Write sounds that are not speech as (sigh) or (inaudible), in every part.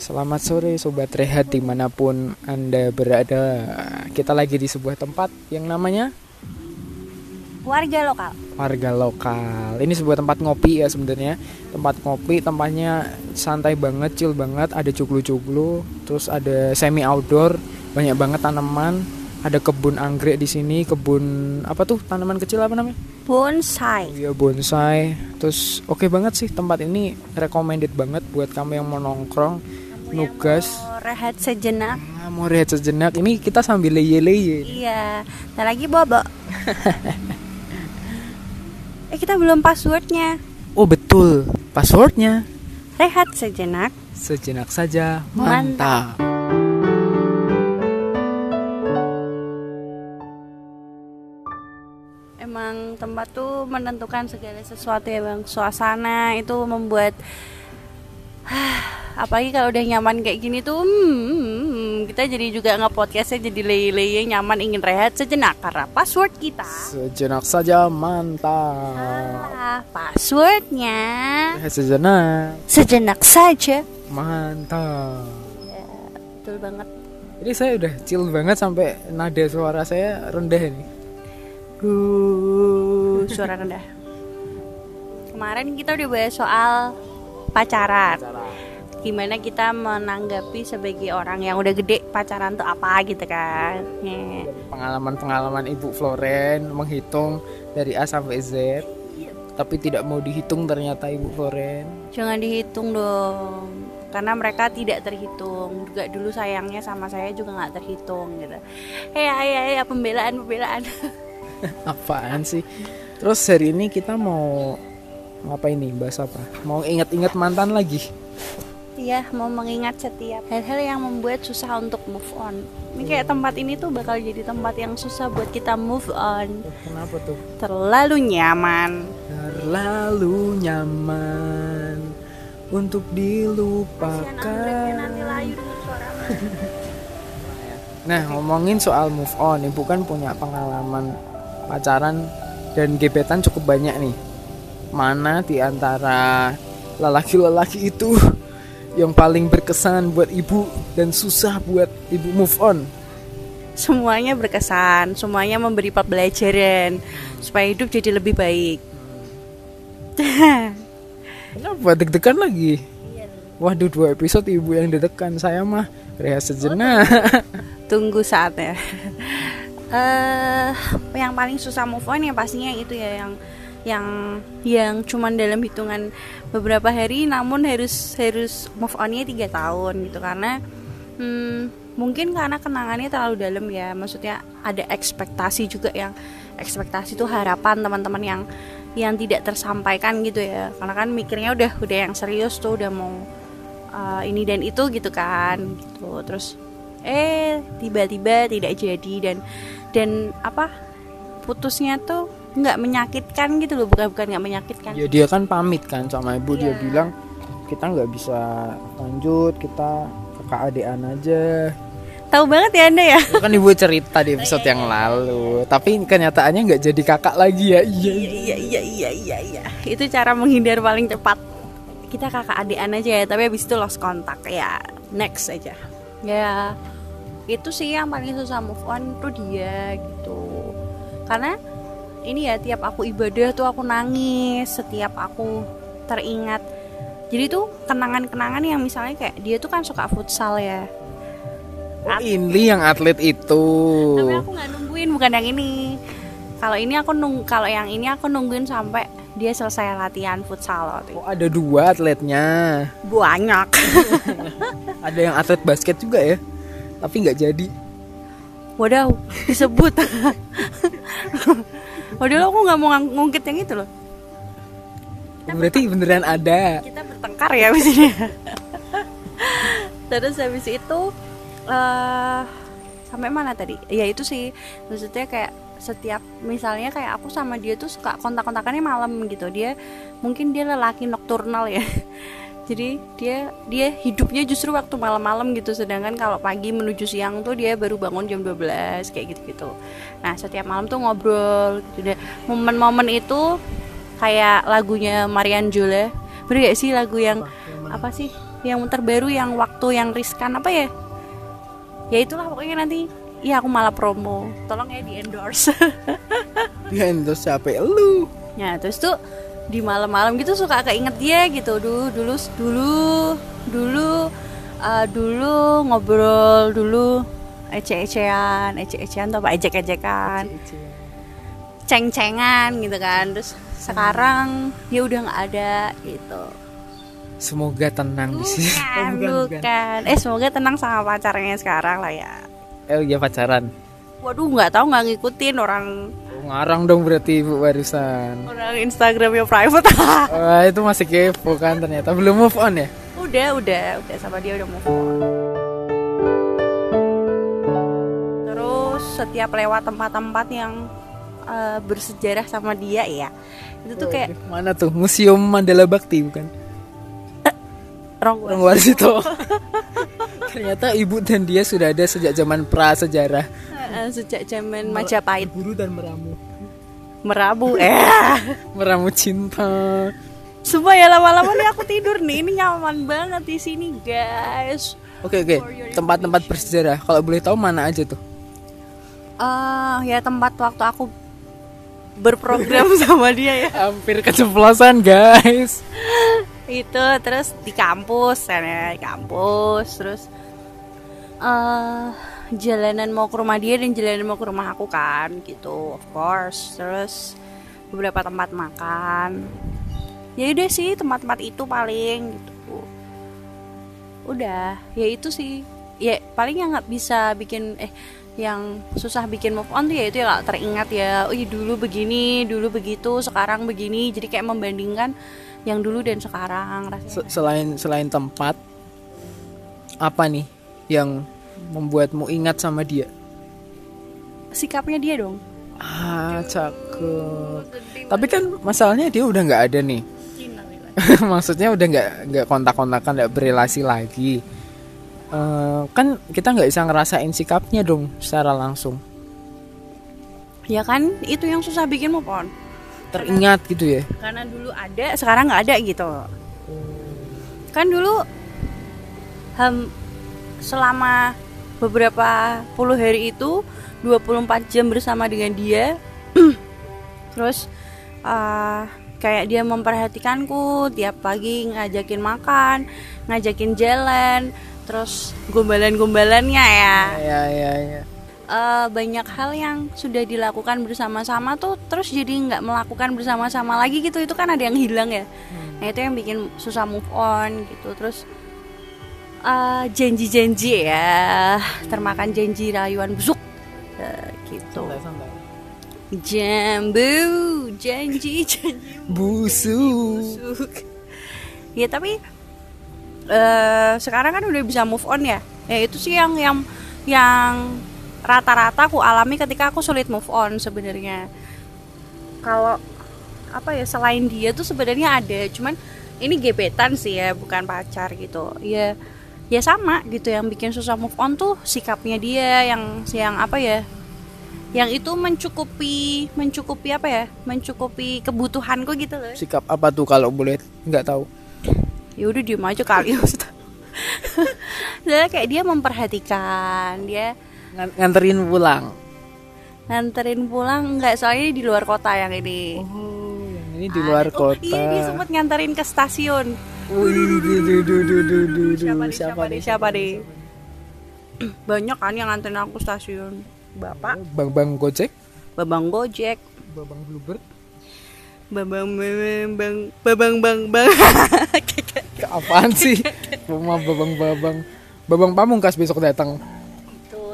Selamat sore Sobat Rehat di mana pun Anda berada. Kita lagi di sebuah tempat yang namanya? Warga lokal. Warga Lokal. Ini sebuah tempat ngopi ya sebenarnya. Tempat ngopi, tempatnya santai banget, chill banget. Ada cuglu-cuglu, terus ada semi outdoor Banyak banget tanaman. Ada kebun anggrek di sini. Kebun, apa tuh, tanaman kecil apa namanya? bonsai. Iya bonsai. Terus oke banget sih tempat ini. Recommended banget buat kamu yang mau nongkrong Nugas. Mau rehat sejenak. Ah, mau rehat sejenak. Ini kita sambil leye-leye. Iya nah lagi bobo (laughs) eh kita belum passwordnya. Oh betul. Passwordnya. Rehat sejenak. Sejenak saja. Mantap. mantap. Emang tempat tuh menentukan segala sesuatu ya bang. Suasana itu membuat (sighs) apalagi kalau udah nyaman kayak gini tuh hmm, kita jadi juga nge podcastnya jadi leye-leye nyaman ingin rehat sejenak. Karena password kita. Sejenak saja mantap. Salah passwordnya. Rehat sejenak. Sejenak saja. Mantap. Betul banget. Ini saya udah chill banget sampai nada suara saya rendah nih Uh, suara rendah. Kemarin kita udah bahas soal pacaran. Gimana kita menanggapi sebagai orang yang udah gede pacaran tuh apa gitu kan? Nih. pengalaman-pengalaman Ibu Floren menghitung dari A sampai Z tapi tidak mau dihitung ternyata Ibu Floren Jangan dihitung dong. Karena mereka tidak terhitung. Juga dulu sayangnya sama saya juga nggak terhitung gitu. Hei, hei, hei, pembelaan, pembelaan. (laughs) apaan sih terus hari ini kita mau ngapain nih bahas apa mau ingat-ingat mantan lagi Iya, mau mengingat setiap hal-hal yang membuat susah untuk move on. Ini kayak tempat ini tuh bakal jadi tempat yang susah buat kita move on. kenapa tuh? Terlalu nyaman. terlalu nyaman untuk dilupakan. (laughs) Nah ngomongin soal move on ibu kan punya pengalaman pacaran dan gebetan cukup banyak nih. Mana di antara lelaki-lelaki itu yang paling berkesan buat ibu dan susah buat ibu move on. Semuanya berkesan, semuanya memberi pembelajaran supaya hidup jadi lebih baik. (laughs) kenapa? Deg-degan lagi? Waduh dua episode ibu yang deg-degan. Saya mah rehat sejenak. (laughs) Tunggu. Saatnya. (laughs) Eh, yang paling susah move on ya pastinya itu ya yang yang yang cuman dalam hitungan beberapa hari namun harus harus move onnya tiga tahun gitu. Karena hmm, mungkin karena kenangannya terlalu dalam ya. Maksudnya ada ekspektasi juga yang ekspektasi itu harapan teman-teman yang yang tidak tersampaikan gitu ya. Karena kan mikirnya udah udah yang serius tuh udah mau uh, ini dan itu gitu kan gitu. Terus eh tiba-tiba tidak jadi dan dan apa putusnya tuh nggak menyakitkan gitu loh bukan bukan nggak menyakitkan. Ya dia kan pamit kan sama ibu yeah. dia iya. bilang kita nggak bisa lanjut kita kakak keadaan aja. Tahu banget ya anda ya? ya kan ibu cerita di episode oh, yang iya. lalu tapi kenyataannya nggak jadi kakak lagi ya. Iya iya iya iya iya, iya. iya. itu cara menghindar paling cepat. Kita kakak adean aja ya tapi abis itu lost kontak ya. Next aja. Ya itu sih yang paling susah move on tuh dia gitu. Karena ini ya tiap aku ibadah tuh aku nangis setiap aku teringat. Jadi tuh kenangan-kenangan yang misalnya kayak dia tuh kan suka futsal ya. Oh, ini yang atlet itu. Tapi aku nggak nungguin bukan yang ini. Kalau ini aku nung kalau yang ini aku nungguin sampai dia selesai latihan futsal waktu itu. oh ada dua atletnya. Banyak. (laughs) Ada yang atlet basket juga ya tapi nggak jadi. Wadaw disebut (laughs) waduh aku nggak mau ngungkit yang itu loh. Berarti beneran ada. Kita bertengkar ya abis ini. (laughs) Terus habis itu eh sampai mana tadi? Ya itu sih. Maksudnya kayak setiap misalnya kayak aku sama dia tuh suka kontak-kontakannya malam gitu. Dia mungkin dia lelaki nokturnal ya (laughs) jadi dia dia hidupnya justru waktu malam-malam gitu. Sedangkan kalau pagi menuju siang tuh dia baru bangun jam 12 kayak gitu-gitu. Nah setiap malam tuh ngobrol gitu. Deh momen-momen itu kayak lagunya Marian Jola bener gak sih lagu yang apa? Sih? Yang terbaru yang waktu yang riskan apa ya? Ya itulah pokoknya nanti. Ya aku malah promo. Tolong ya di endorse (laughs) dia endorse capek lu. Ya terus tuh di malam-malam gitu suka keinget dia gitu. Dulu dulu dulu dulu uh, dulu ngobrol dulu ece-ecean ece-ecean tuh apa? Ejek-ejekan. Ceng-cengan gitu kan. Terus sekarang ya udah nggak ada gitu. Semoga tenang di sini. (laughs) Bukan, bukan eh semoga tenang sama pacarnya sekarang lah ya. Eh ya pacaran? Waduh nggak tahu nggak ngikutin orang ngarang dong berarti ibu barusan orang Instagramnya private. (laughs) Wah itu masih kepo kan ternyata. Belum move on ya? Udah udah udah sama dia udah move on. Terus setiap lewat tempat-tempat yang uh, bersejarah sama dia ya itu tuh kayak mana tuh? Museum Mandala Bakti bukan? (coughs) Rongwarsito. (laughs) Ternyata ibu dan dia sudah ada sejak zaman pra sejarah. Uh, sejak zaman Majapahit. Guru dan meramu. Merabu, (laughs) eh. meramu cinta. Sumpah ya lama-lama nih aku tidur nih. Ini nyaman banget di sini, guys. Oke oke. Tempat-tempat bersejarah. Kalau boleh tahu mana aja tuh? Uh, ya tempat waktu aku berprogram (laughs) sama dia ya. Hampir keceplosan, guys (laughs) itu terus di kampus ya di kampus terus uh, jalanan mau ke rumah dia dan jalanan mau ke rumah aku kan gitu. Of course terus beberapa tempat makan. Ya udah sih tempat-tempat itu paling gitu. Udah ya itu sih. Ya paling yang nggak bisa bikin eh yang susah bikin move on tuh ya itu ya gak teringat ya oh iya dulu begini dulu begitu sekarang begini. Jadi kayak membandingkan yang dulu dan sekarang rasanya. Selain selain tempat apa nih yang membuatmu ingat sama dia? Sikapnya dia dong. Ah, cakep. Tapi kan masalahnya dia udah nggak ada nih. (laughs) Maksudnya udah nggak nggak kontak-kontakan, nggak berrelasi lagi. Uh, kan kita nggak bisa ngerasain sikapnya dong secara langsung. Ya kan, itu yang susah bikin move on teringat karena, gitu ya karena dulu ada sekarang nggak ada gitu kan dulu ham, selama beberapa puluh hari itu 24 jam bersama dengan dia. (clears throat) Terus uh, kayak dia memperhatikanku tiap pagi ngajakin makan ngajakin jalan terus gombalan-gombalannya ya. Ya ya ya uh, banyak hal yang sudah dilakukan bersama-sama tuh terus jadi nggak melakukan bersama-sama lagi gitu. Itu kan ada yang hilang ya. Hmm. nah itu yang bikin susah move on gitu. Terus uh, janji-janji ya. Hmm. termakan janji rayuan busuk. Uh, gitu. Jambu janji (laughs) janji busuk. busuk. Ya tapi uh, sekarang kan udah bisa move on ya. Ya itu sih yang yang yang rata-rata aku alami ketika aku sulit move on sebenarnya. Kalau apa ya selain dia tuh sebenarnya ada. Cuman ini gebetan sih ya bukan pacar gitu. Ya ya sama gitu yang bikin susah move on tuh sikapnya dia yang yang apa ya yang itu mencukupi mencukupi apa ya mencukupi kebutuhanku gitu loh. Sikap apa tuh kalau boleh nggak tahu. Ya udah diem aja kali (laughs) Jadi kayak dia memperhatikan dia nganterin pulang? Nganterin pulang nggak soalnya di luar kota yang ini. Oh yang ini di luar ah, kota oh, iya dia sempat nganterin ke stasiun Siapa, nih, siapa, nih, siapa nih? (clears throat) Banyak kan yang nganterin aku stasiun. Bapak. Bang Bang Gojek. Babang Gojek. Babang Bluebird. Babang Babang Bang Babang Bang Bang. Apaan sih? Rumah Babang Babang. Babang Pamungkas besok datang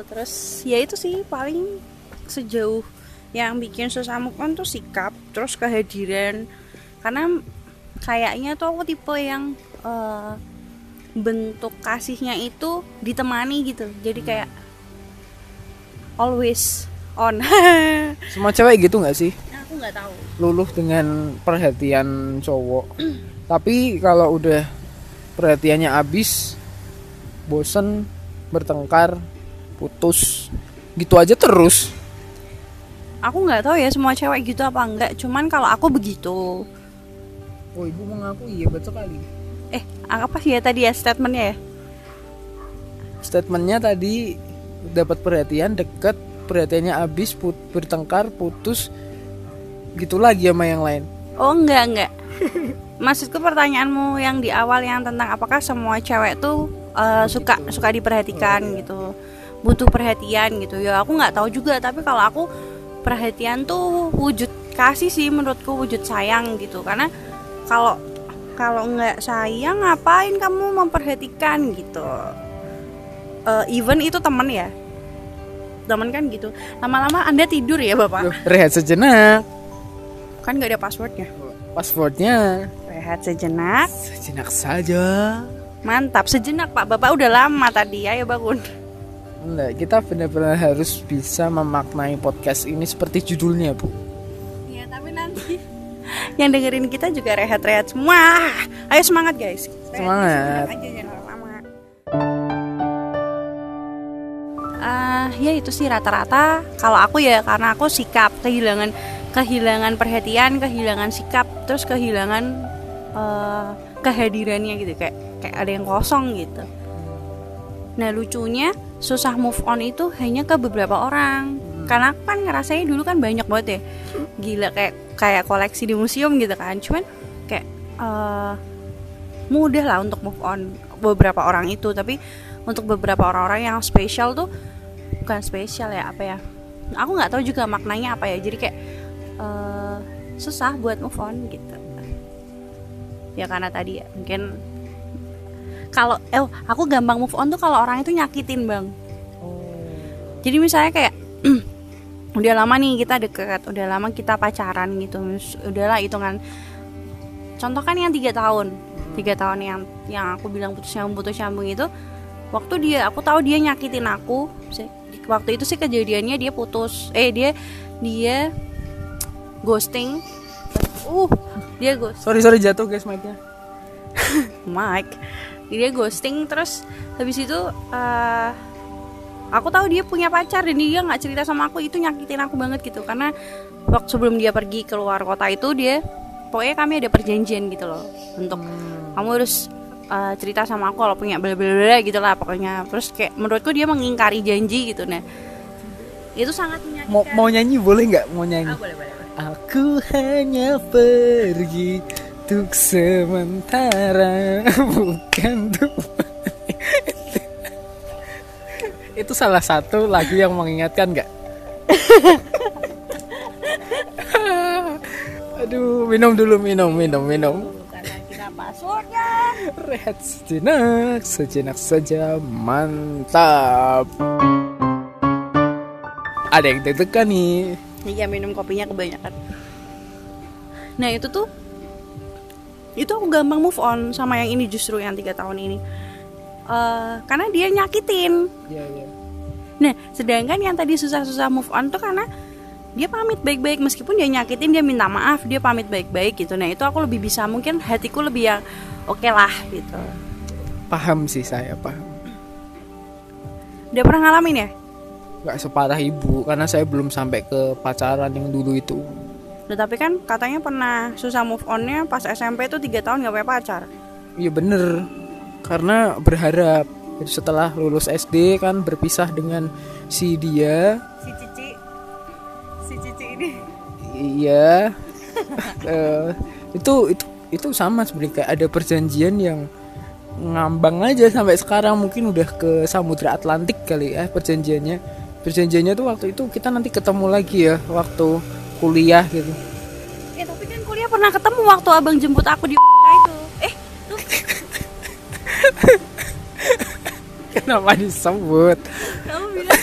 terus ya itu sih paling sejauh yang bikin susah move on tuh sikap terus kehadiran karena kayaknya tuh aku tipe yang uh, bentuk kasihnya itu ditemani gitu. Jadi kayak always on. (laughs) Semua cewek gitu nggak sih? Nah, aku nggak tahu. Luluh dengan perhatian cowok. (clears throat) Tapi kalau udah perhatiannya habis bosen bertengkar putus gitu aja terus. Aku nggak tahu ya semua cewek gitu apa enggak cuman kalau aku begitu oh ibu mengaku iya betul kali. Eh apa sih ya tadi ya statementnya ya? Statementnya tadi dapat perhatian deket perhatiannya habis put, bertengkar putus gitu lagi sama yang lain. Oh enggak enggak. (laughs) Maksudku pertanyaanmu yang di awal yang tentang apakah semua cewek tuh uh, suka suka diperhatikan gitu. Butuh perhatian gitu. Ya aku nggak tahu juga tapi kalau aku perhatian tuh wujud kasih sih menurutku wujud sayang gitu. Karena kalau kalau nggak sayang ngapain kamu memperhatikan gitu? Uh, even itu temen ya? Temen kan gitu. Lama-lama anda tidur ya bapak? Loh, rehat sejenak. Kan nggak ada passwordnya. Passwordnya. Rehat sejenak. Sejenak saja. Mantap sejenak pak. Bapak udah lama tadi ayo bangun. Enggak, kita benar-benar harus bisa memaknai podcast ini seperti judulnya bu. Iya tapi nanti yang dengerin kita juga rehat-rehat semua. Ayo semangat guys. Rehat Semangat. aja jangan lama. Ah, ya itu sih rata-rata. Kalau aku ya karena aku sikap kehilangan kehilangan perhatian kehilangan sikap terus kehilangan eh, kehadirannya gitu. Kayak kayak ada yang kosong gitu. Nah lucunya susah move on itu hanya ke beberapa orang karena aku kan ngerasanya dulu kan banyak banget ya. Gila kayak kayak koleksi di museum gitu kan. Cuman kayak eh, mudah lah untuk move on beberapa orang itu. Tapi untuk beberapa orang-orang yang spesial tuh bukan spesial ya apa ya. Aku nggak tahu juga maknanya apa ya. Jadi kayak eh, susah buat move on gitu. Ya karena tadi ya mungkin kalau eh aku gampang move on tuh kalau orang itu nyakitin bang. Jadi misalnya kayak (clears throat) udah lama nih kita deket udah lama kita pacaran gitu. Udahlah hitungan. Contoh kan yang tiga tahun. Tiga tahun yang yang aku bilang putus nyambung putus nyambung itu waktu dia aku tahu dia nyakitin aku. Waktu itu sih kejadiannya dia putus. Eh dia dia ghosting. Uh dia ghost sorry sorry jatuh guys mic-nya. (laughs) Mike dia ghosting terus habis itu eh, aku tahu dia punya pacar dan dia nggak cerita sama aku. Itu nyakitin aku banget gitu. Karena waktu sebelum dia pergi keluar kota itu dia pokoknya kami ada perjanjian gitu loh. Untuk kamu harus eh, cerita sama aku kalau punya bla bla bla gitu lah pokoknya. Terus kayak menurutku dia mengingkari janji gitu. Nah itu sangat menyakitkan. Mau mau nyanyi boleh nggak? Mau nyanyi. Ah, boleh, boleh, boleh. Aku hanya pergi untuk sementara (laughs) bukan untuk itu salah satu lagu yang mengingatkan nggak? (laughs) Aduh, minum dulu, minum, minum, minum. karena kita passwordnya Rehat sejenak, sejenak saja, mantap. Ada yang deg-degan nih. Iya minum kopinya kebanyakan. Nah itu tuh itu aku gampang move on sama yang ini justru yang tiga tahun ini. Eh, karena dia nyakitin. Iya, iya. Nah sedangkan yang tadi susah-susah move on tuh karena dia pamit baik-baik meskipun dia nyakitin dia minta maaf dia pamit baik-baik gitu. Nah itu aku lebih bisa mungkin hatiku lebih yang oke lah gitu. Paham sih saya, paham. Udah pernah ngalamin ya? nggak separah ibu karena saya belum sampai ke pacaran yang dulu itu Nah, tapi kan katanya pernah susah move onnya pas SMP tuh tiga tahun gak punya pacar. iya bener karena berharap Jadi setelah lulus SD kan berpisah dengan si dia. Si Cici, si Cici ini. iya. (laughs) Eh, itu itu itu sama sebenarnya. Kayak ada perjanjian yang ngambang aja sampai sekarang. Mungkin udah ke Samudra Atlantik kali ya perjanjiannya. Perjanjiannya tuh waktu itu kita nanti ketemu lagi ya waktu kuliah gitu. Eh tapi kan kuliah pernah ketemu waktu abang jemput aku di (laughs) itu. Eh (laughs) kenapa disebut. Kamu bilang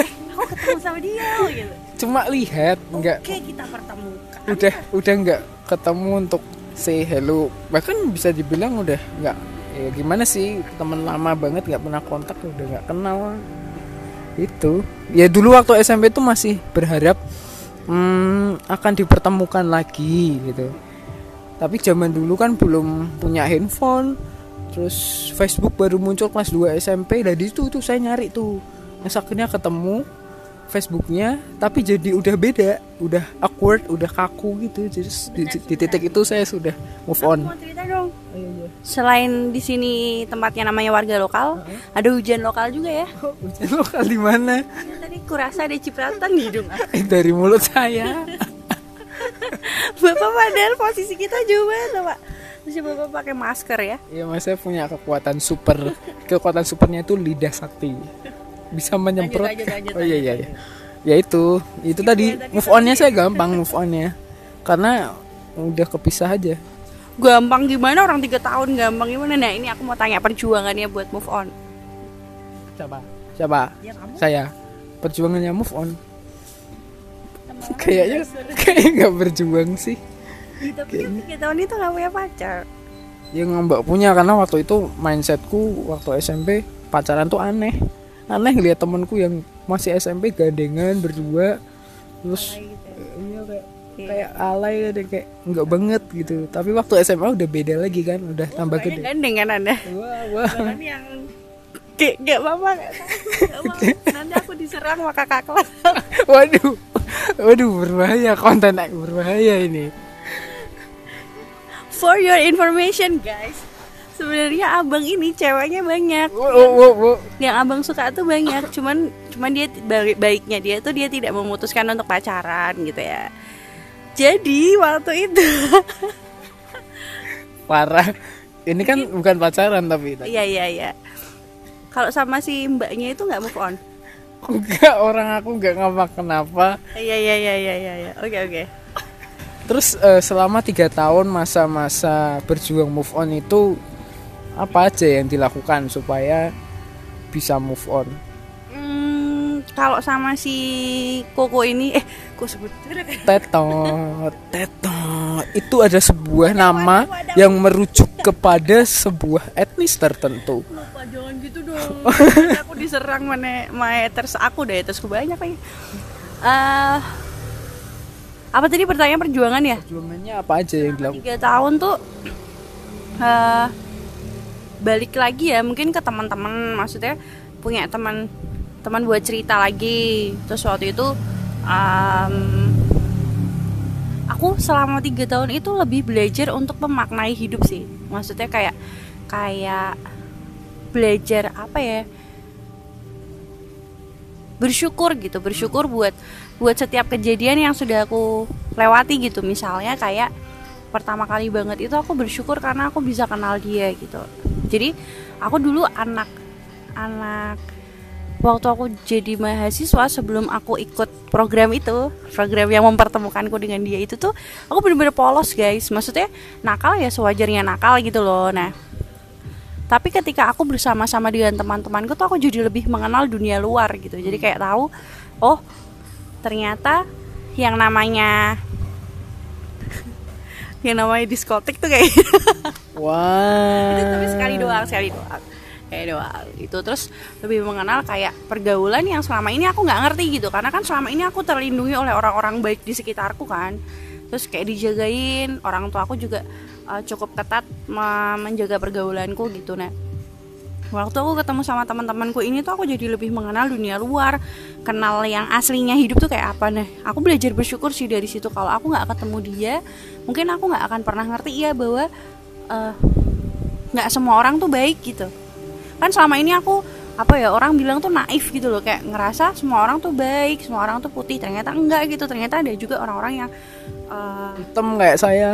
eh, aku ketemu sama dia gitu. cuma lihat nggak. Oke kita pertemukan. udah udah nggak ketemu untuk say hello. Bahkan bisa dibilang udah nggak ya gimana sih teman lama banget nggak pernah kontak udah nggak kenal. Itu. Ya dulu waktu SMP tuh masih berharap hmm, akan dipertemukan lagi gitu. Tapi zaman dulu kan belum punya handphone terus Facebook baru muncul kelas 2 SMP dari itu tuh saya nyari tuh. Terus akhirnya ketemu Facebooknya tapi jadi udah beda. Udah awkward udah kaku gitu. Jadi di, di titik itu saya sudah move on. Mau cerita dong. Selain di sini tempatnya namanya warga lokal, ada hujan lokal juga ya. (laughs) hujan lokal di mana? Ya, Tadi kurasa ada cipratan di hidung. Eh, (laughs) dari mulut saya. (laughs) Bapak padahal posisi kita jauh banget Pak. Terus ya Bapak pakai masker ya. ya mas saya punya kekuatan super. Kekuatan supernya itu lidah sakti. Bisa menyemprot. Lanjut, lanjut, lanjut, oh iya iya iya. Ya itu. Itu tadi. move onnya saya gampang move onnya. Karena udah kepisah aja. Gampang gimana? Orang tiga tahun gampang gimana? Nah ini aku mau tanya perjuangannya buat move on. siapa? Siapa? Ya kamu. saya. Perjuangannya move on. Kayaknya kayak nggak berjuang sih Tapi kan tiga tahun itu gak punya pacar. ya nggak punya karena waktu itu mindsetku waktu SMP pacaran tuh aneh aneh ngeliat temanku yang masih SMP gandengan berdua terus Alay gitu ya. iya kayak Iya. kayak alay ada kayak nggak banget gitu tapi waktu SMA udah beda lagi kan udah tambah Sukanya gede gandeng kan anda? wah wah Bahkan yang Kayak gak apa-apa. Nanti aku diserang sama kakak kelas (laughs) waduh waduh berbahaya konten berbahaya ini For your information guys. Sebenarnya abang ini ceweknya banyak. Wow, wow, wow. Yang abang suka tuh banyak. Cuman cuman dia baik- baiknya dia tuh dia tidak memutuskan untuk pacaran gitu ya. Jadi waktu itu (laughs) parah. Ini kan bukan pacaran tapi Iya iya iya. Kalau sama si mbaknya itu nggak move on? Enggak orang aku nggak ngapa kenapa Iya iya iya iya iya iya. Oke oke Terus eh, selama tiga tahun masa-masa berjuang move on itu apa aja yang dilakukan supaya bisa move on? Hmm, Kalau sama si Koko ini Eh kok sebut Teto, teto, itu ada sebuah nama yang merujuk kepada sebuah etnis tertentu. Lupa jangan gitu dong. Aku diserang mana haters aku deh hatersku banyak Eh, Apa tadi pertanyaan perjuangan ya? Perjuangannya apa aja yang dilakukan? Tiga tahun tuh eh Balik lagi ya mungkin ke teman-teman Maksudnya punya teman teman buat cerita lagi Terus waktu itu em, Aku selama tiga tahun itu lebih belajar untuk memaknai hidup sih Maksudnya kayak Kayak belajar apa ya bersyukur gitu bersyukur buat buat setiap kejadian yang sudah aku lewati gitu. Misalnya kayak pertama kali banget itu aku bersyukur karena aku bisa kenal dia gitu. Jadi aku dulu anak anak waktu aku jadi mahasiswa sebelum aku ikut program itu program yang mempertemukanku dengan dia itu tuh aku bener-bener polos guys. Maksudnya nakal ya sewajarnya nakal gitu loh. Nah tapi ketika aku bersama-sama dengan teman-temanku tuh aku jadi lebih mengenal dunia luar gitu. Jadi kayak tahu oh ternyata yang namanya (laughs) yang namanya diskotik tuh kayak Wah. itu tapi sekali doang sekali doang. Kayak doang itu terus lebih mengenal kayak pergaulan yang selama ini aku nggak ngerti gitu. Karena kan selama ini aku terlindungi oleh orang-orang baik di sekitarku kan. Terus kayak dijagain. Orang tua aku juga uh, cukup ketat me- menjaga pergaulanku gitu nah waktu aku ketemu sama teman-temanku ini tuh aku jadi lebih mengenal dunia luar kenal yang aslinya hidup tuh kayak apa. Nih aku belajar bersyukur sih dari situ. Kalau aku nggak ketemu dia mungkin aku nggak akan pernah ngerti ya bahwa eh, nggak semua orang tuh baik gitu. Kan selama ini aku apa ya orang bilang tuh naif gitu loh. Kayak ngerasa semua orang tuh baik semua orang tuh putih. Ternyata enggak gitu. Ternyata ada juga orang-orang yang eh, Hitam kayak saya.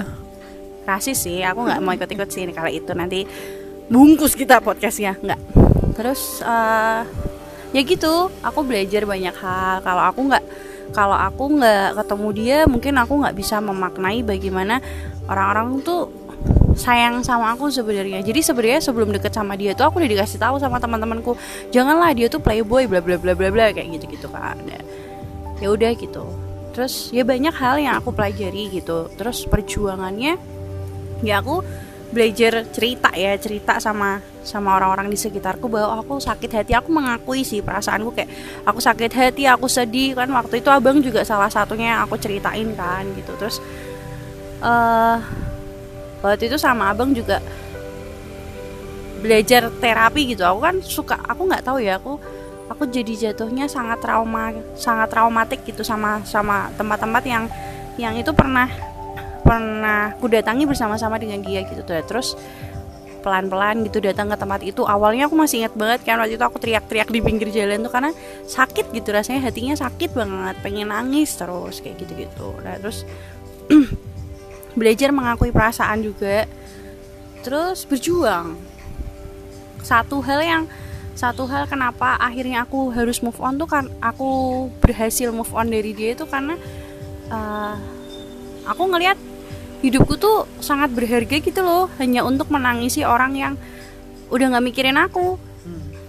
rasis sih. Aku nggak mau ikut-ikut sih kalau itu. Nanti bungkus kita podcastnya nggak? Terus eh, ya gitu aku belajar banyak hal. Kalau aku nggak kalau aku nggak ketemu dia mungkin aku nggak bisa memaknai bagaimana orang-orang tuh sayang sama aku sebenarnya. Jadi sebenarnya sebelum deket sama dia tuh aku udah dikasih tahu sama teman-temanku janganlah dia tuh playboy bla bla bla bla bla kayak gitu gitu kan ya udah gitu. Terus ya banyak hal yang aku pelajari gitu. Terus perjuangannya ya aku belajar cerita ya cerita sama sama orang-orang di sekitarku bahwa aku sakit hati. Aku mengakui sih perasaanku kayak aku sakit hati aku sedih. Kan waktu itu abang juga salah satunya aku ceritain kan gitu. Terus eh waktu itu sama abang juga belajar terapi gitu. Aku kan suka aku nggak tahu ya aku aku jadi jatuhnya sangat trauma sangat traumatik gitu sama sama tempat-tempat yang yang itu pernah pernah ku datangi bersama-sama dengan dia gitu tuh terus pelan-pelan gitu datang ke tempat itu. Awalnya aku masih ingat banget kan waktu itu aku teriak-teriak di pinggir jalan tuh karena sakit gitu rasanya hatinya sakit banget pengen nangis terus kayak gitu-gitu. Nah terus (clears throat) belajar mengakui perasaan juga. Terus berjuang. Satu hal yang satu hal kenapa akhirnya aku harus move on tuh kan aku berhasil move on dari dia itu karena uh, aku ngelihat hidupku tuh sangat berharga gitu loh hanya untuk menangisi orang yang udah nggak mikirin aku.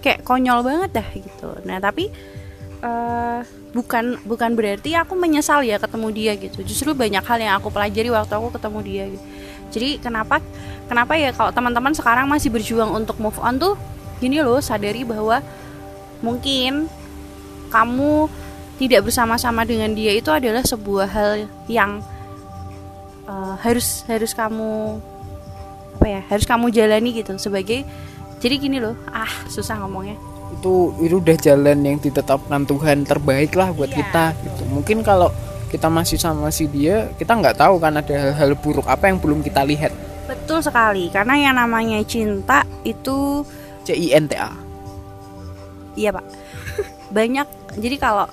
Kayak konyol banget dah gitu. Nah tapi uh, bukan bukan berarti aku menyesal ya ketemu dia gitu. Justru banyak hal yang aku pelajari waktu aku ketemu dia gitu. jadi kenapa kenapa ya kalau teman-teman sekarang masih berjuang untuk move on tuh gini loh sadari bahwa mungkin kamu tidak bersama-sama dengan dia itu adalah sebuah hal yang uh, harus harus kamu apa ya harus kamu jalani gitu sebagai jadi gini loh ah susah ngomongnya itu itu udah jalan yang ditetapkan Tuhan terbaik lah buat yeah. kita gitu mungkin kalau kita masih sama si dia kita nggak tahu kan ada hal-hal buruk apa yang belum kita lihat betul sekali karena yang namanya cinta itu C I N T A. Iya pak. Banyak. Jadi kalau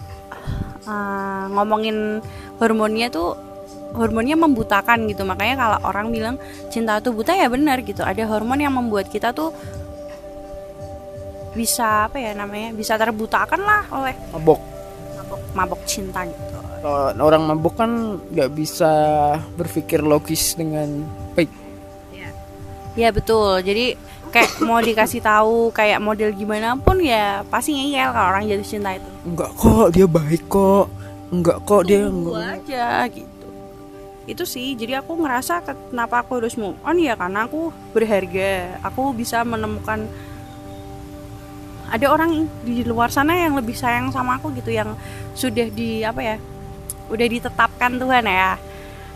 uh, ngomongin hormonnya tuh hormonnya membutakan gitu. Makanya kalau orang bilang cinta itu buta ya benar gitu. Ada hormon yang membuat kita tuh bisa apa ya namanya bisa terbutakan lah oleh mabok. Mabok mabok cinta gitu. Orang mabok kan nggak bisa berpikir logis dengan baik. Ya ya betul. Jadi kayak mau dikasih tahu kayak model gimana pun ya pasti ngeyel kalau orang jatuh cinta itu. Enggak kok dia baik kok. Enggak kok dia enggak aja gitu itu sih jadi aku ngerasa kenapa aku harus move on ya karena aku berharga. Aku bisa menemukan ada orang di luar sana yang lebih sayang sama aku gitu yang sudah di apa ya udah ditetapkan Tuhan ya.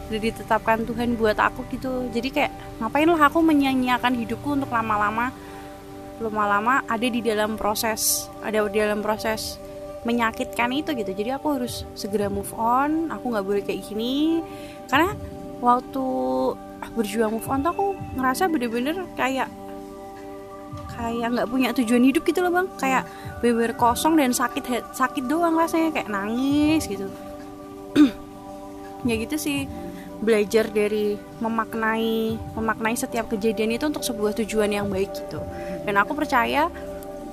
Udah ditetapkan Tuhan buat aku gitu. Jadi kayak ngapain lah aku menyanyiakan hidupku untuk lama-lama lama-lama ada di dalam proses ada di dalam proses menyakitkan itu gitu. Jadi aku harus segera move on aku nggak boleh kayak gini. Karena waktu berjuang move on tuh aku ngerasa bener-bener kayak kayak nggak punya tujuan hidup gitu loh bang. Kayak beber kosong dan sakit sakit doang rasanya kayak nangis gitu. (clears throat) Ya gitu sih belajar dari memaknai memaknai setiap kejadian itu untuk sebuah tujuan yang baik gitu. Dan aku percaya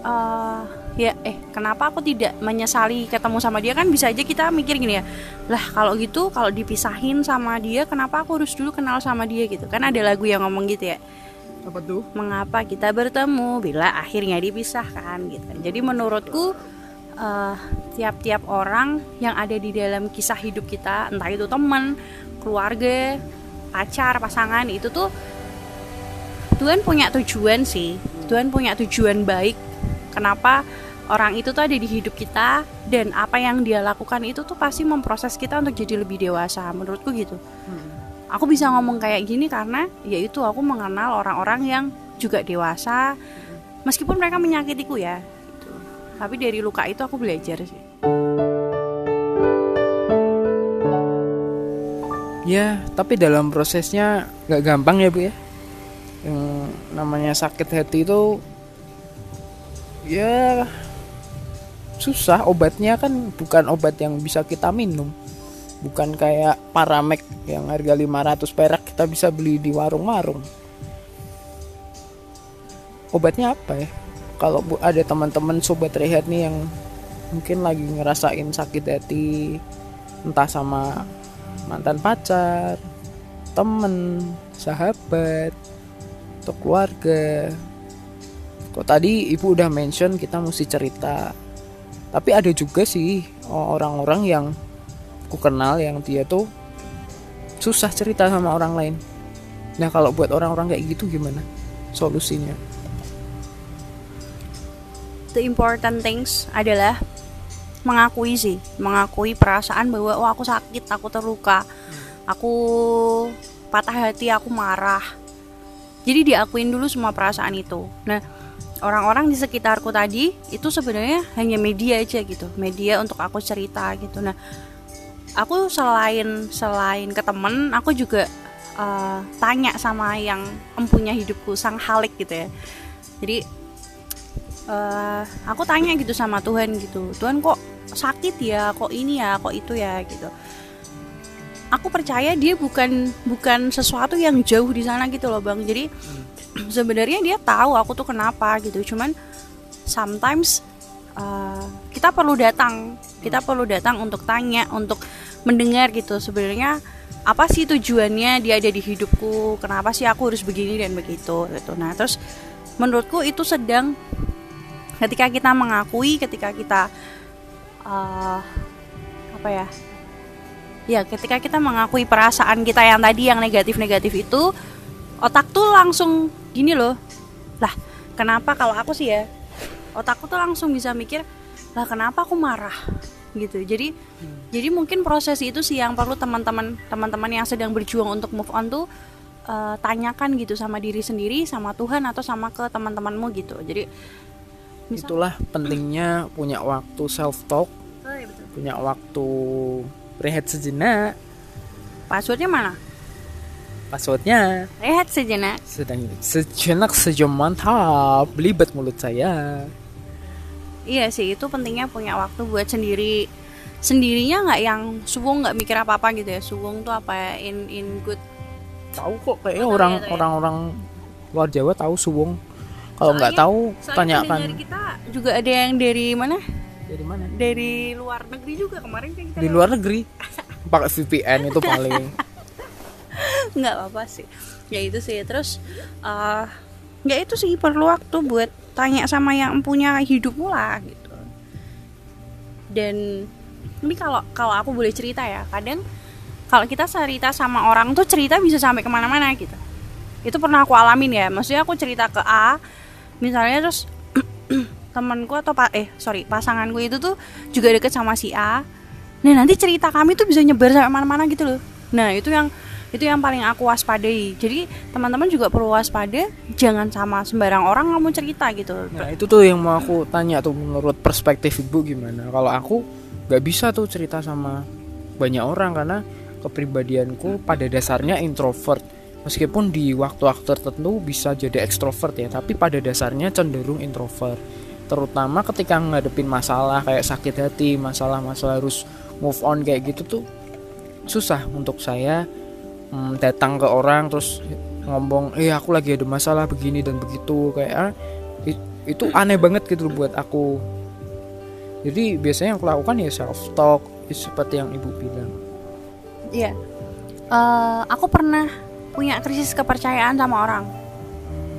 uh, ya eh kenapa aku tidak menyesali ketemu sama dia? Kan bisa aja kita mikir gini ya lah kalau gitu kalau dipisahin sama dia kenapa aku harus dulu kenal sama dia? Gitu. Kan ada lagu yang ngomong gitu ya. Apa tuh? Mengapa kita bertemu bila akhirnya dipisahkan? Gitu. Jadi menurutku uh, tiap-tiap orang yang ada di dalam kisah hidup kita entah itu teman keluarga pacar pasangan itu tuh Tuhan punya tujuan sih. Tuhan punya tujuan baik. Kenapa orang itu tuh ada di hidup kita dan apa yang dia lakukan itu tuh pasti memproses kita untuk jadi lebih dewasa menurutku gitu. Hmm. aku bisa ngomong kayak gini karena yaitu aku mengenal orang-orang yang juga dewasa. Meskipun mereka menyakitiku ya gitu. tapi dari luka itu aku belajar sih. Ya tapi dalam prosesnya nggak gampang ya bu ya? Yang namanya sakit hati itu ya susah obatnya kan bukan obat yang bisa kita minum. Bukan kayak paramek yang harga 500 perak kita bisa beli di warung-warung. Obatnya apa ya? Kalau ada teman-teman sobat rehat nih yang mungkin lagi ngerasain sakit hati entah sama mantan pacar temen sahabat atau keluarga. Kok tadi ibu udah mention kita mesti cerita tapi ada juga sih orang-orang yang ku kenal yang dia tuh susah cerita sama orang lain. Nah kalau buat orang-orang kayak gitu gimana solusinya? The important things adalah mengakui sih mengakui perasaan bahwa oh aku sakit aku terluka aku patah hati aku marah. Jadi diakuin dulu semua perasaan itu. Nah orang-orang di sekitarku tadi itu sebenarnya hanya media aja gitu. Media untuk aku cerita gitu. Nah aku selain selain ke temen aku juga uh, tanya sama yang empunya hidupku sang halik gitu ya. Jadi uh, aku tanya gitu sama Tuhan gitu. Tuhan kok sakit ya? Kok ini ya? Kok itu ya? gitu aku percaya dia bukan bukan sesuatu yang jauh di sana gitu loh bang. Jadi hmm. (clears throat) sebenarnya dia tahu aku tuh kenapa gitu. Cuman sometimes uh, kita perlu datang. Kita hmm. perlu datang untuk tanya untuk mendengar gitu. Sebenarnya apa sih tujuannya dia ada di hidupku? Kenapa sih aku harus begini dan begitu gitu. Nah terus menurutku itu sedang ketika kita mengakui ketika kita uh, apa ya ya ketika kita mengakui perasaan kita yang tadi yang negatif-negatif itu otak tuh langsung gini loh lah kenapa kalau aku sih ya otakku tuh langsung bisa mikir lah kenapa aku marah gitu jadi hmm. jadi mungkin proses itu sih yang perlu teman-teman teman-teman yang sedang berjuang untuk move on tuh uh, tanyakan gitu sama diri sendiri sama Tuhan atau sama ke teman-temanmu gitu jadi misal, itulah pentingnya punya waktu self talk oh, iya betul. punya waktu rehat sejenak passwordnya mana? Passwordnya. Rehat sejenak sedang sejenak sejam mantap belibet mulut saya. Iya sih itu pentingnya punya waktu buat sendiri. Sendirinya nggak yang suwung nggak mikir apa apa gitu ya. Suwung tuh apa ya? In in good tahu kok kayaknya orang ya, orang orang luar Jawa tahu suwung kalau nggak tahu tanyakan. kita juga ada yang dari mana dari mana dari luar negeri juga kemarin kan kita di luar negeri? Pakai VPN itu paling. (laughs) Nggak apa, apa sih. Ya itu sih. Terus uh, ya itu sih perlu waktu buat tanya sama yang punya hidupmu lah gitu. Dan ini kalau kalau aku boleh cerita ya kadang kalau kita cerita sama orang tuh cerita bisa sampai ke mana-mana gitu. Itu pernah aku alamin ya. Maksudnya aku cerita ke A misalnya terus temanku atau pak eh sorry pasanganku itu tuh juga deket sama si A. Nah nanti cerita kami tuh bisa nyebar sampai mana-mana gitu loh. Nah itu yang itu yang paling aku waspadai. Jadi teman-teman juga perlu waspada jangan sama sembarang orang kamu cerita gitu nah itu tuh yang mau aku tanya tuh menurut perspektif ibu gimana? Kalau aku nggak bisa tuh cerita sama banyak orang karena kepribadianku pada dasarnya introvert. Meskipun di waktu-waktu tertentu bisa jadi ekstrovert ya tapi pada dasarnya cenderung introvert terutama ketika ngadepin masalah kayak sakit hati masalah-masalah harus move on kayak gitu tuh susah untuk saya hmm, datang ke orang terus ngomong eh aku lagi ada masalah begini dan begitu kayak ah, itu aneh banget gitu buat aku. Jadi biasanya yang aku lakukan ya self talk seperti yang ibu bilang. Iya. Uh, aku pernah punya krisis kepercayaan sama orang.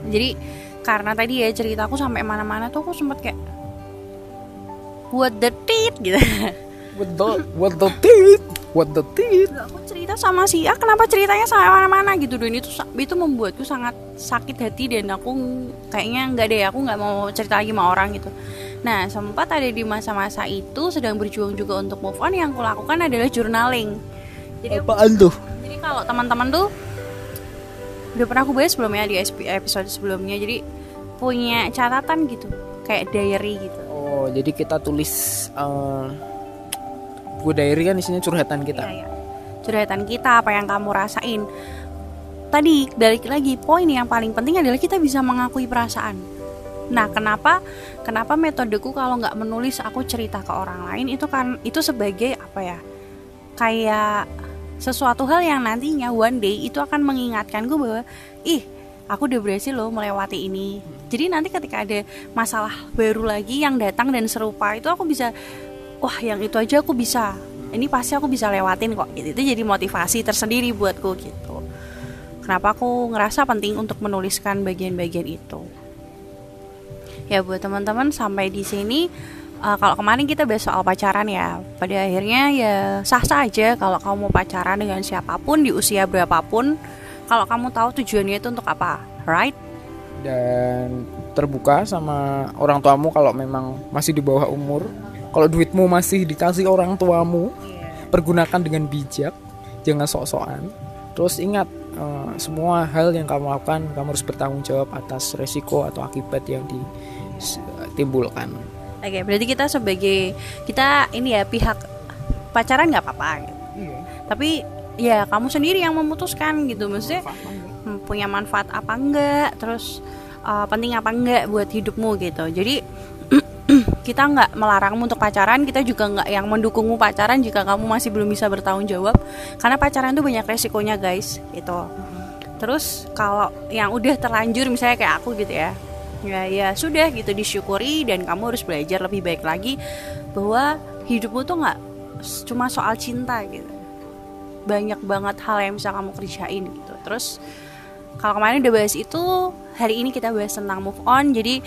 Jadi karena tadi ya ceritaku sampai mana-mana tuh aku sempet kayak what the tit gitu. What the what the tit what the tit aku cerita sama si A kenapa ceritanya sampai mana-mana? gitu. Dan itu itu membuatku sangat sakit hati dan aku kayaknya nggak deh aku nggak mau cerita lagi sama orang gitu. Nah sempat ada di masa-masa itu sedang berjuang juga untuk move on yang aku lakukan adalah journaling. Jadi apaan tuh? jadi kalau teman-teman tuh udah pernah aku bahas sebelumnya di episode sebelumnya jadi punya catatan gitu kayak diary gitu. Oh jadi kita tulis uh, buku diary kan isinya curhatan kita? Iya, iya. curhatan kita apa yang kamu rasain. Tadi balik lagi poin yang paling penting adalah kita bisa mengakui perasaan. Nah kenapa kenapa metodeku kalau nggak menulis aku cerita ke orang lain itu kan itu sebagai apa ya kayak sesuatu hal yang nantinya one day itu akan mengingatkan gue bahwa ih aku udah berhasil loh melewati ini. Jadi nanti ketika ada masalah baru lagi yang datang dan serupa itu aku bisa wah yang itu aja aku bisa. Ini pasti aku bisa lewatin kok. Gitu. itu jadi motivasi tersendiri buatku gitu. Kenapa aku ngerasa penting untuk menuliskan bagian-bagian itu? Ya buat teman-teman sampai di sini uh, kalau kemarin kita bahas soal pacaran ya. Pada akhirnya ya sah-sah aja kalau kamu mau pacaran dengan siapa pun di usia berapapun kalau kamu tahu tujuannya itu untuk apa right? Dan terbuka sama orang tuamu kalau memang masih di bawah umur. Kalau duitmu masih dikasih orang tuamu yeah. pergunakan dengan bijak jangan sok-sokan. Terus ingat uh, semua hal yang kamu lakukan kamu harus bertanggung jawab atas resiko atau akibat yang ditimbulkan oke berarti kita sebagai kita ini ya pihak pacaran nggak apa-apa gitu. iya. tapi ya kamu sendiri yang memutuskan gitu. Maksudnya manfaat punya manfaat apa enggak? Terus uh, penting apa enggak buat hidupmu gitu. Jadi (clears throat) kita nggak melarangmu untuk pacaran. Kita juga nggak yang mendukungmu pacaran jika kamu masih belum bisa bertanggung jawab. Karena pacaran itu banyak resikonya guys itu terus kalau yang udah terlanjur misalnya kayak aku gitu ya ya ya sudah gitu disyukuri dan kamu harus belajar lebih baik lagi bahwa hidupmu tuh nggak cuma soal cinta gitu banyak banget hal yang bisa kamu kerjain gitu terus kalau kemarin udah bahas itu hari ini kita bahas tentang move on jadi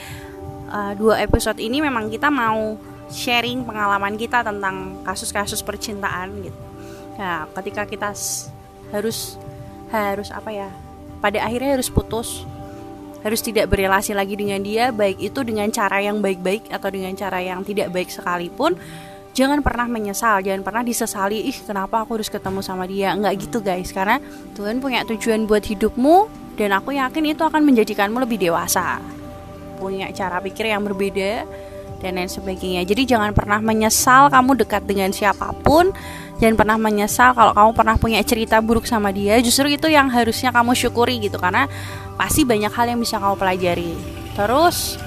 uh, dua episode ini memang kita mau sharing pengalaman kita tentang kasus-kasus percintaan gitu. Nah, ketika kita harus harus apa ya? Pada akhirnya harus putus, harus tidak berrelasi lagi dengan dia, baik itu dengan cara yang baik-baik atau dengan cara yang tidak baik sekalipun. Jangan pernah menyesal, jangan pernah disesali, ih kenapa aku harus ketemu sama dia. Enggak gitu guys, karena Tuhan punya tujuan buat hidupmu dan aku yakin itu akan menjadikanmu lebih dewasa punya cara pikir yang berbeda dan lain sebagainya. Jadi jangan pernah menyesal kamu dekat dengan siapa pun. Jangan pernah menyesal kalau kamu pernah punya cerita buruk sama dia. Justru itu yang harusnya kamu syukuri gitu karena pasti banyak hal yang bisa kamu pelajari. Terus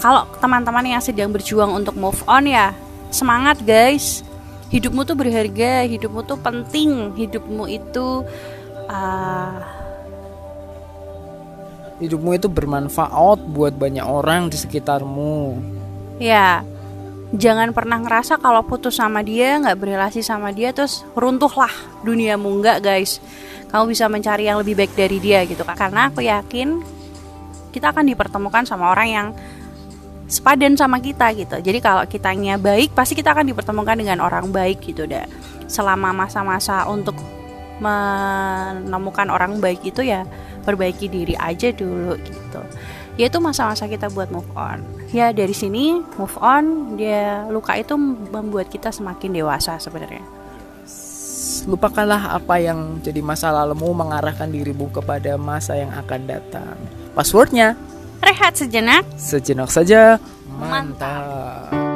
kalau teman-teman yang sedang berjuang untuk move on ya, semangat guys. Hidupmu tuh berharga, hidupmu tuh penting, hidupmu itu uh, hidupmu itu bermanfaat buat banyak orang di sekitarmu. Ya, jangan pernah ngerasa kalau putus sama dia, nggak berrelasi sama dia, terus runtuhlah duniamu nggak guys. Kamu bisa mencari yang lebih baik dari dia gitu Karena aku yakin kita akan dipertemukan sama orang yang sepadan sama kita gitu. Jadi kalau kitanya baik, pasti kita akan dipertemukan dengan orang baik gitu deh. Selama masa-masa untuk menemukan orang baik itu ya perbaiki diri aja dulu gitu. Yaitu masa-masa kita buat move on. Ya dari sini move on dia luka itu membuat kita semakin dewasa sebenarnya. Lupakanlah apa yang jadi masa lalumu mengarahkan dirimu kepada masa yang akan datang. Passwordnya? Rehat sejenak. Sejenak saja. Mantap, mantap.